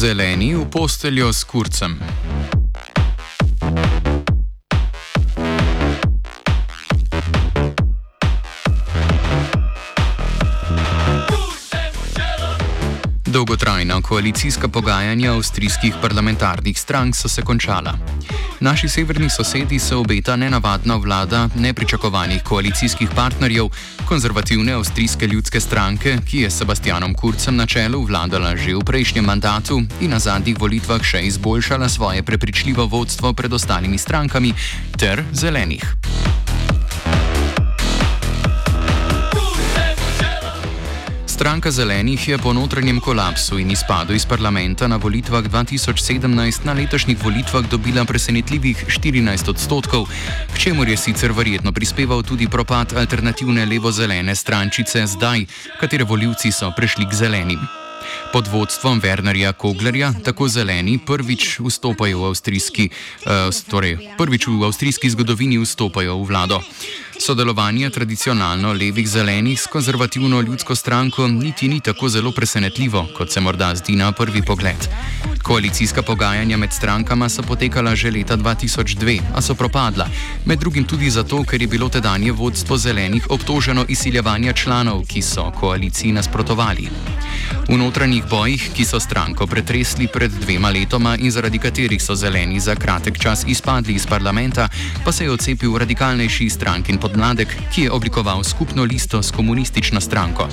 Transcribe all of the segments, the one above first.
Zeleni v posteljo s kurcem. Dolgotrajna koalicijska pogajanja avstrijskih parlamentarnih strank so se končala. Naši severni sosedi se obeta nenavadna vlada nepričakovanih koalicijskih partnerjev, konzervativne avstrijske ljudske stranke, ki je s Sebastianom Kurcem na čelu vladala že v prejšnjem mandatu in na zadnjih volitvah še izboljšala svoje prepričljivo vodstvo pred ostalimi strankami, ter zelenih. Stranka zelenih je po notranjem kolapsu in izpadu iz parlamenta na volitvah 2017 na letošnjih volitvah dobila presenetljivih 14 odstotkov, k čemu je sicer verjetno prispeval tudi propad alternativne levo-zelene strančice zdaj, katere voljivci so prešli k zelenim. Pod vodstvom Wernerja Koglerja tako zeleni prvič vstopajo v avstrijski, uh, torej prvič v avstrijski zgodovini vstopajo v vlado. Sodelovanje tradicionalno levih zelenih s konzervativno ljudsko stranko niti ni tako zelo presenetljivo, kot se morda zdi na prvi pogled. Koalicijska pogajanja med strankama so potekala že leta 2002, a so propadla. Med drugim tudi zato, ker je bilo tedanje vodstvo zelenih obtoženo izsiljevanja članov, ki so koaliciji nasprotovali. V notranjih bojih, ki so stranko pretresli pred dvema letoma in zaradi katerih so zeleni za kratek čas izpadli iz parlamenta, pa se je odcepil radikalnejši strankin podmladek, ki je oblikoval skupno listo s komunistično stranko.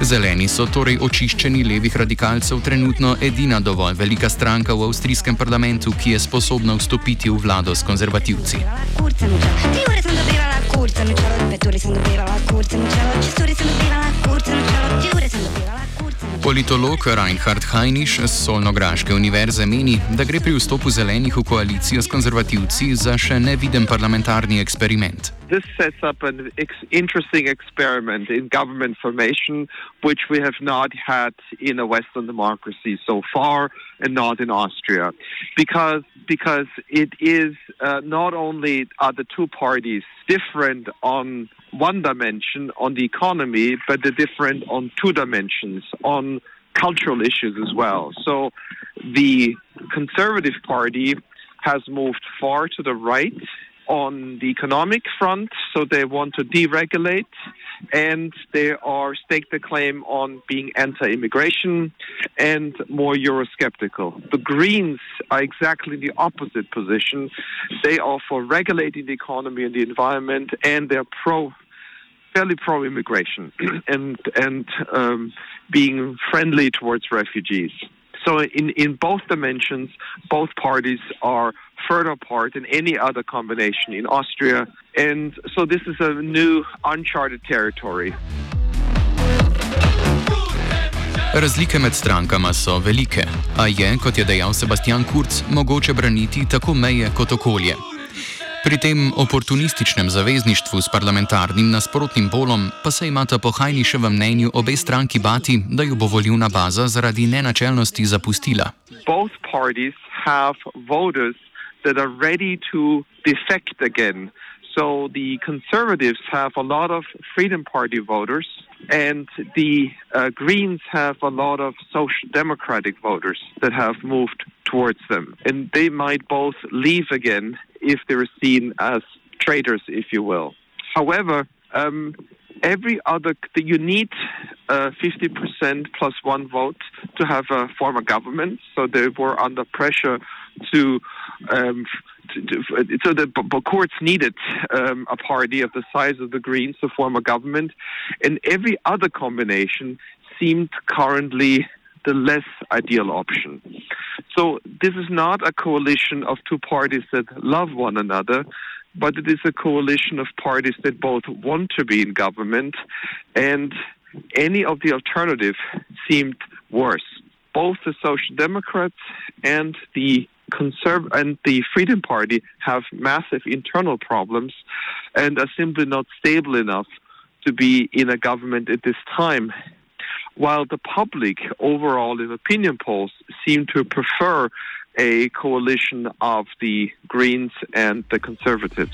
Zeleni so torej očiščeni levih radikalcev trenutno edina dovolj velika stranka v avstrijskem parlamentu, ki je sposobna vstopiti v vlado s konzervativci. Politolog Reinhard Heinisch z Solnograške univerze meni, da gre pri vstopu zelenih v koalicijo s konzervativci za še neviden parlamentarni eksperiment. this sets up an ex- interesting experiment in government formation, which we have not had in a Western democracy so far, and not in Austria, because because it is uh, not only are the two parties different on one dimension on the economy, but they're different on two dimensions on cultural issues as well. So the Conservative Party has moved far to the right on the economic front, so they want to deregulate, and they are stake the claim on being anti-immigration and more Eurosceptical. The Greens are exactly the opposite position. They are for regulating the economy and the environment, and they're pro fairly pro immigration and and um, being friendly towards refugees. So in, in both dimensions, both parties are further apart than any other combination in Austria. And so this is a new uncharted territory. Razlike med strankama so velike, a je, kot je dejal Sebastian Kurz, mogoče braniti tako meje kot okolje. Pri tem oportunističnem zavezništvu s parlamentarnim nasprotnim polom pa se imata po Hajniševem mnenju obe stranki bati, da jo bo volilna baza zaradi nenačelnosti zapustila. Both parties have voters that are ready to defect again. So the conservatives have a lot of Freedom Party voters, and the uh, Greens have a lot of Social Democratic voters that have moved towards them. And they might both leave again if they're seen as traitors, if you will. However, um, every other you need uh, 50% plus one vote to have a form of government so they were under pressure to, um, so the Kurz needed um, a party of the size of the greens to form a government and every other combination seemed currently the less ideal option. So this is not a coalition of two parties that love one another but it is a coalition of parties that both want to be in government, and any of the alternative seemed worse. Both the Social Democrats and the Conserv- and the Freedom Party have massive internal problems and are simply not stable enough to be in a government at this time. While the public overall in opinion polls seem to prefer a coalition of the Greens and the Conservatives.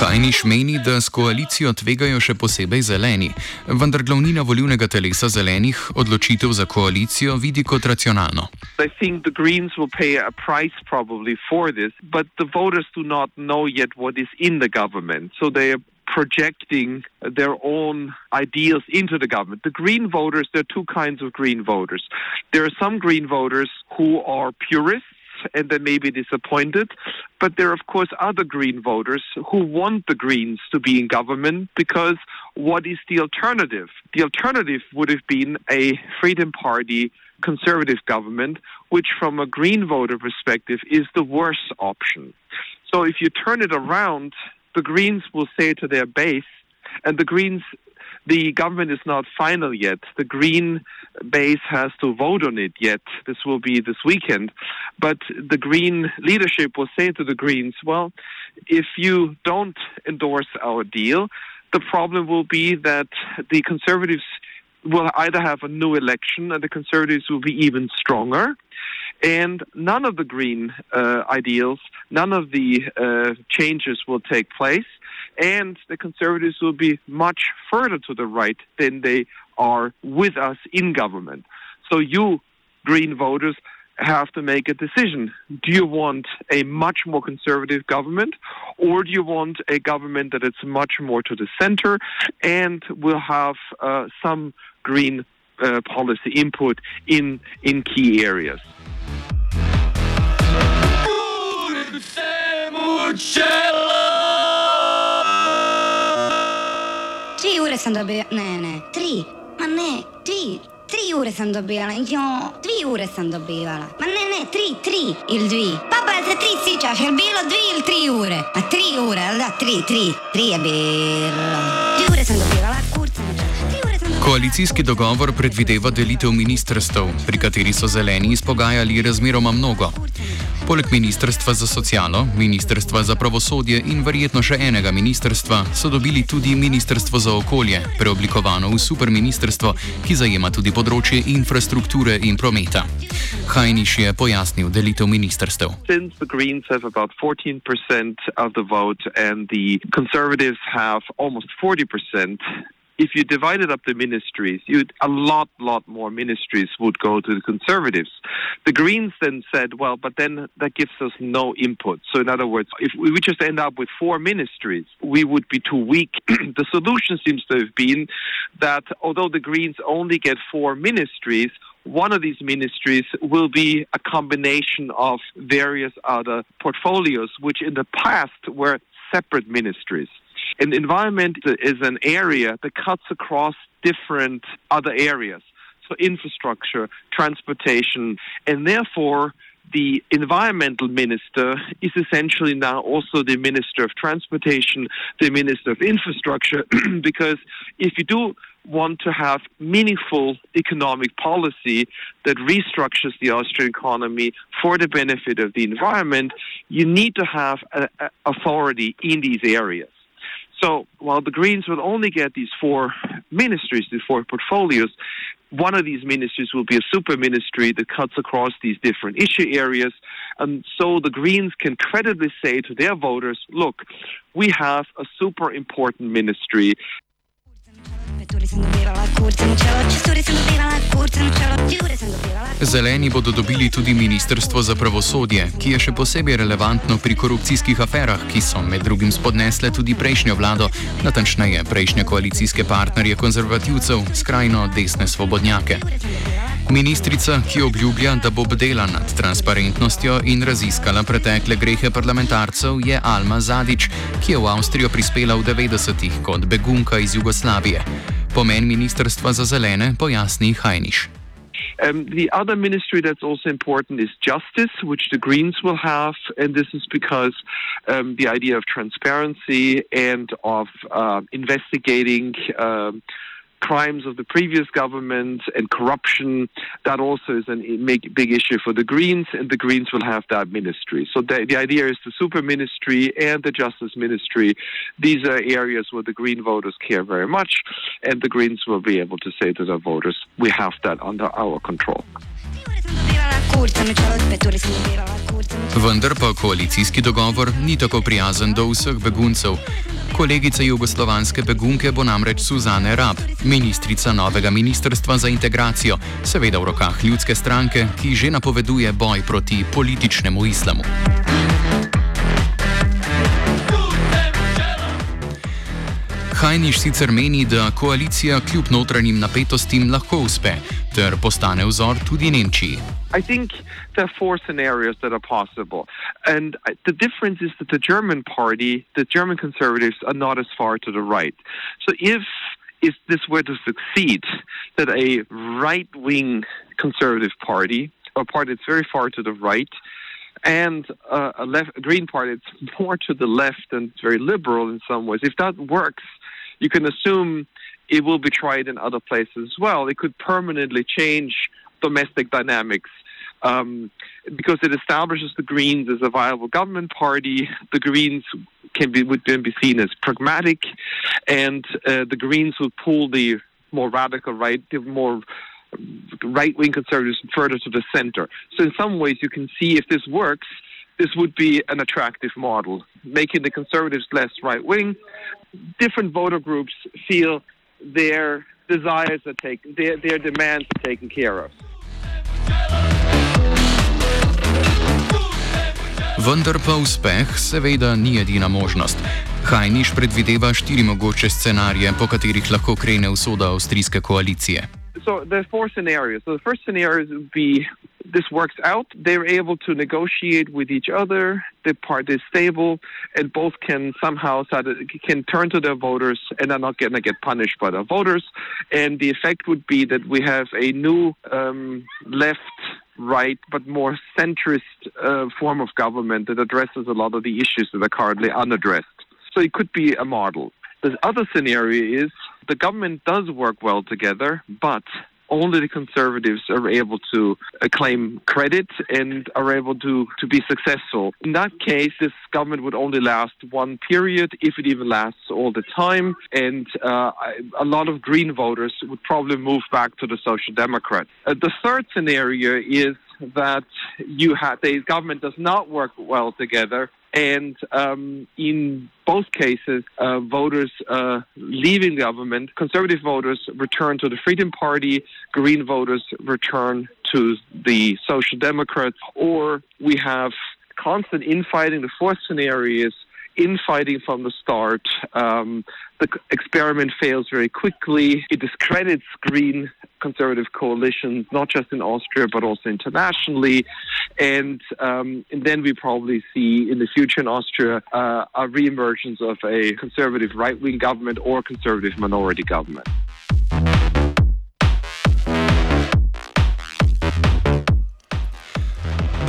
Hajniš meni, da s koalicijo tvegajo še posebej zeleni, vendar glavnina volivnega telesa zelenih odločitev za koalicijo vidi kot racionalno. I think the Greens will pay a price probably for this, but the voters do not know yet what is in the government. So they are projecting their own ideals into the government. The Green voters, there are two kinds of Green voters. There are some Green voters who are purists and they may be disappointed. But there are, of course, other Green voters who want the Greens to be in government because what is the alternative? The alternative would have been a Freedom Party conservative government, which, from a Green voter perspective, is the worst option. So if you turn it around, the Greens will say to their base, and the Greens the government is not final yet. The Green base has to vote on it yet. This will be this weekend. But the Green leadership will say to the Greens, well, if you don't endorse our deal, the problem will be that the Conservatives will either have a new election and the Conservatives will be even stronger. And none of the Green uh, ideals, none of the uh, changes will take place and the Conservatives will be much further to the right than they are with us in government. So you, Green voters, have to make a decision. Do you want a much more conservative government, or do you want a government that is much more to the center and will have uh, some green uh, policy input in in key areas? ore sam dobijala, ne, ne, tri, ma ne, tri, tri ure sam dobijala, jo, dvi ure sam dobivala, ma ne, ne, tri, tri ili dvi. Papa, jel se tri sićaš, jel bilo dvi ili tri ure? Ma tri ure, jel da, tri, tri, tri je bilo. Dvi ure sam dobivala, kurca noča, tri ure sam dobivala. Koalicijski dogovor predvideva delitev ministrstv, pri kateri so zeleni izpogajali razmeroma mnogo. Poleg Ministrstva za socialo, Ministrstva za pravosodje in verjetno še enega ministrstva so dobili tudi Ministrstvo za okolje, preoblikovano v superministrstvo, ki zajema tudi področje infrastrukture in prometa. Hajniš je pojasnil delitev ministrstev. Since the Greens have about 14% of the vote and the Conservatives have almost 40%, if you divided up the ministries, you'd a lot, lot more ministries would go to the conservatives. The Greens then said, well, but then that gives us no input. So, in other words, if we just end up with four ministries, we would be too weak. the solution seems to have been that although the Greens only get four ministries, one of these ministries will be a combination of various other portfolios, which in the past were separate ministries. And environment is an area that cuts across different other areas. So infrastructure, transportation, and therefore the environmental minister is essentially now also the minister of transportation, the minister of infrastructure, because if you do want to have meaningful economic policy that restructures the Austrian economy for the benefit of the environment, you need to have a, a authority in these areas. So while the Greens will only get these four ministries, these four portfolios, one of these ministries will be a super ministry that cuts across these different issue areas. And so the Greens can credibly say to their voters, look, we have a super important ministry Zeleni bodo dobili tudi Ministrstvo za pravosodje, ki je še posebej relevantno pri korupcijskih aferah, ki so med drugim spodnesle tudi prejšnjo vlado, natančneje prejšnje koalicijske partnerje konzervativcev, skrajno desne svobodnjake. Ministrica, ki obljublja, da bo bdela nad transparentnostjo in raziskala pretekle grehe parlamentarcev, je Alma Zadič, ki je v Avstrijo prispela v 90-ih kot begunka iz Jugoslavije. Pomen Ministrstva za zelene pojasni Hajniš. Um, the other ministry that's also important is justice, which the Greens will have, and this is because um, the idea of transparency and of uh, investigating. Um, crimes of the previous government and corruption. That also is a big issue for the Greens, and the Greens will have that ministry. So the, the idea is the super ministry and the justice ministry. These are areas where the Green voters care very much, and the Greens will be able to say to their voters, we have that under our control. Vendar pa koalicijski dogovor ni tako prijazen do vseh beguncev. Kolegica jugoslovanske begunke bo namreč Suzane Rab, ministrica novega ministrstva za integracijo, seveda v rokah ljudske stranke, ki že napoveduje boj proti političnemu islamu. Hajniš sicer meni, da koalicija kljub notranjim napetostim lahko uspe ter postane vzor tudi Nemčiji. I think there are four scenarios that are possible. And the difference is that the German party, the German conservatives, are not as far to the right. So if if this were to succeed, that a right wing conservative party, a party that's very far to the right, and uh, a left a green party that's more to the left and very liberal in some ways, if that works, you can assume it will be tried in other places as well. It could permanently change domestic dynamics um, because it establishes the Greens as a viable government party. The Greens can be would then be seen as pragmatic, and uh, the Greens would pull the more radical right, the more right wing conservatives further to the center. So in some ways, you can see if this works. This would be an attractive model, making the conservatives less right wing. Different voter groups feel their desires are taken, their, their demands are taken care of. Vendar pa uspeh seveda ni edina možnost. Hajniš predvideva štiri mogoče scenarije, po katerih lahko krene usoda avstrijske koalicije. So there are four scenarios. So the first scenario would be this works out. They're able to negotiate with each other. The party is stable, and both can somehow can turn to their voters and are not going to get punished by their voters. And the effect would be that we have a new um, left right but more centrist uh, form of government that addresses a lot of the issues that are currently unaddressed. So it could be a model. The other scenario is the government does work well together, but only the conservatives are able to uh, claim credit and are able to, to be successful. In that case, this government would only last one period, if it even lasts all the time. And uh, a lot of Green voters would probably move back to the Social Democrats. Uh, the third scenario is that you have the government does not work well together and um, in both cases, uh, voters uh, leaving government, conservative voters return to the Freedom Party, Green voters return to the Social Democrats, or we have constant infighting. The fourth scenario is infighting from the start. Um, the experiment fails very quickly. It discredits green conservative coalitions, not just in Austria, but also internationally. And, um, and then we probably see in the future in Austria uh, a reemergence of a conservative right wing government or conservative minority government.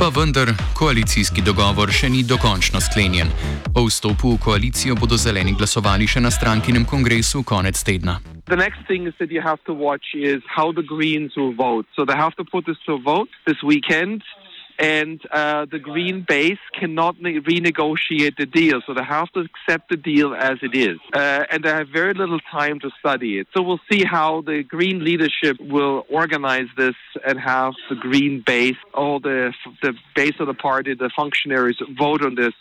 Pa vendar, koalicijski dogovor še ni dokončno sklenjen. O vstopu v koalicijo bodo zeleni glasovali še na strankinem kongresu konec tedna. The next thing is that you have to watch is how the Greens will vote. So they have to put this to a vote this weekend. And uh, the Green base cannot ne- renegotiate the deal, so they have to accept the deal as it is, uh, and they have very little time to study it. So we'll see how the Green leadership will organize this and have the Green base, all the the base of the party, the functionaries vote on this.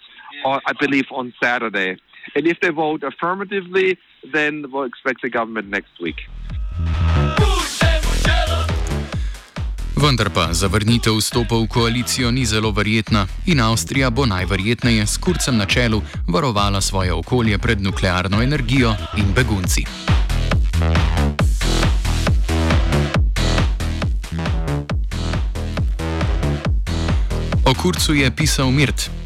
Uh, I believe on Saturday, and if they vote affirmatively, then we'll expect the government next week. Vendar pa zavrnitev vstopa v koalicijo ni zelo verjetna in Avstrija bo najverjetneje s kurcem na čelu varovala svoje okolje pred nuklearno energijo in begunci. O kurcu je pisal Mirt.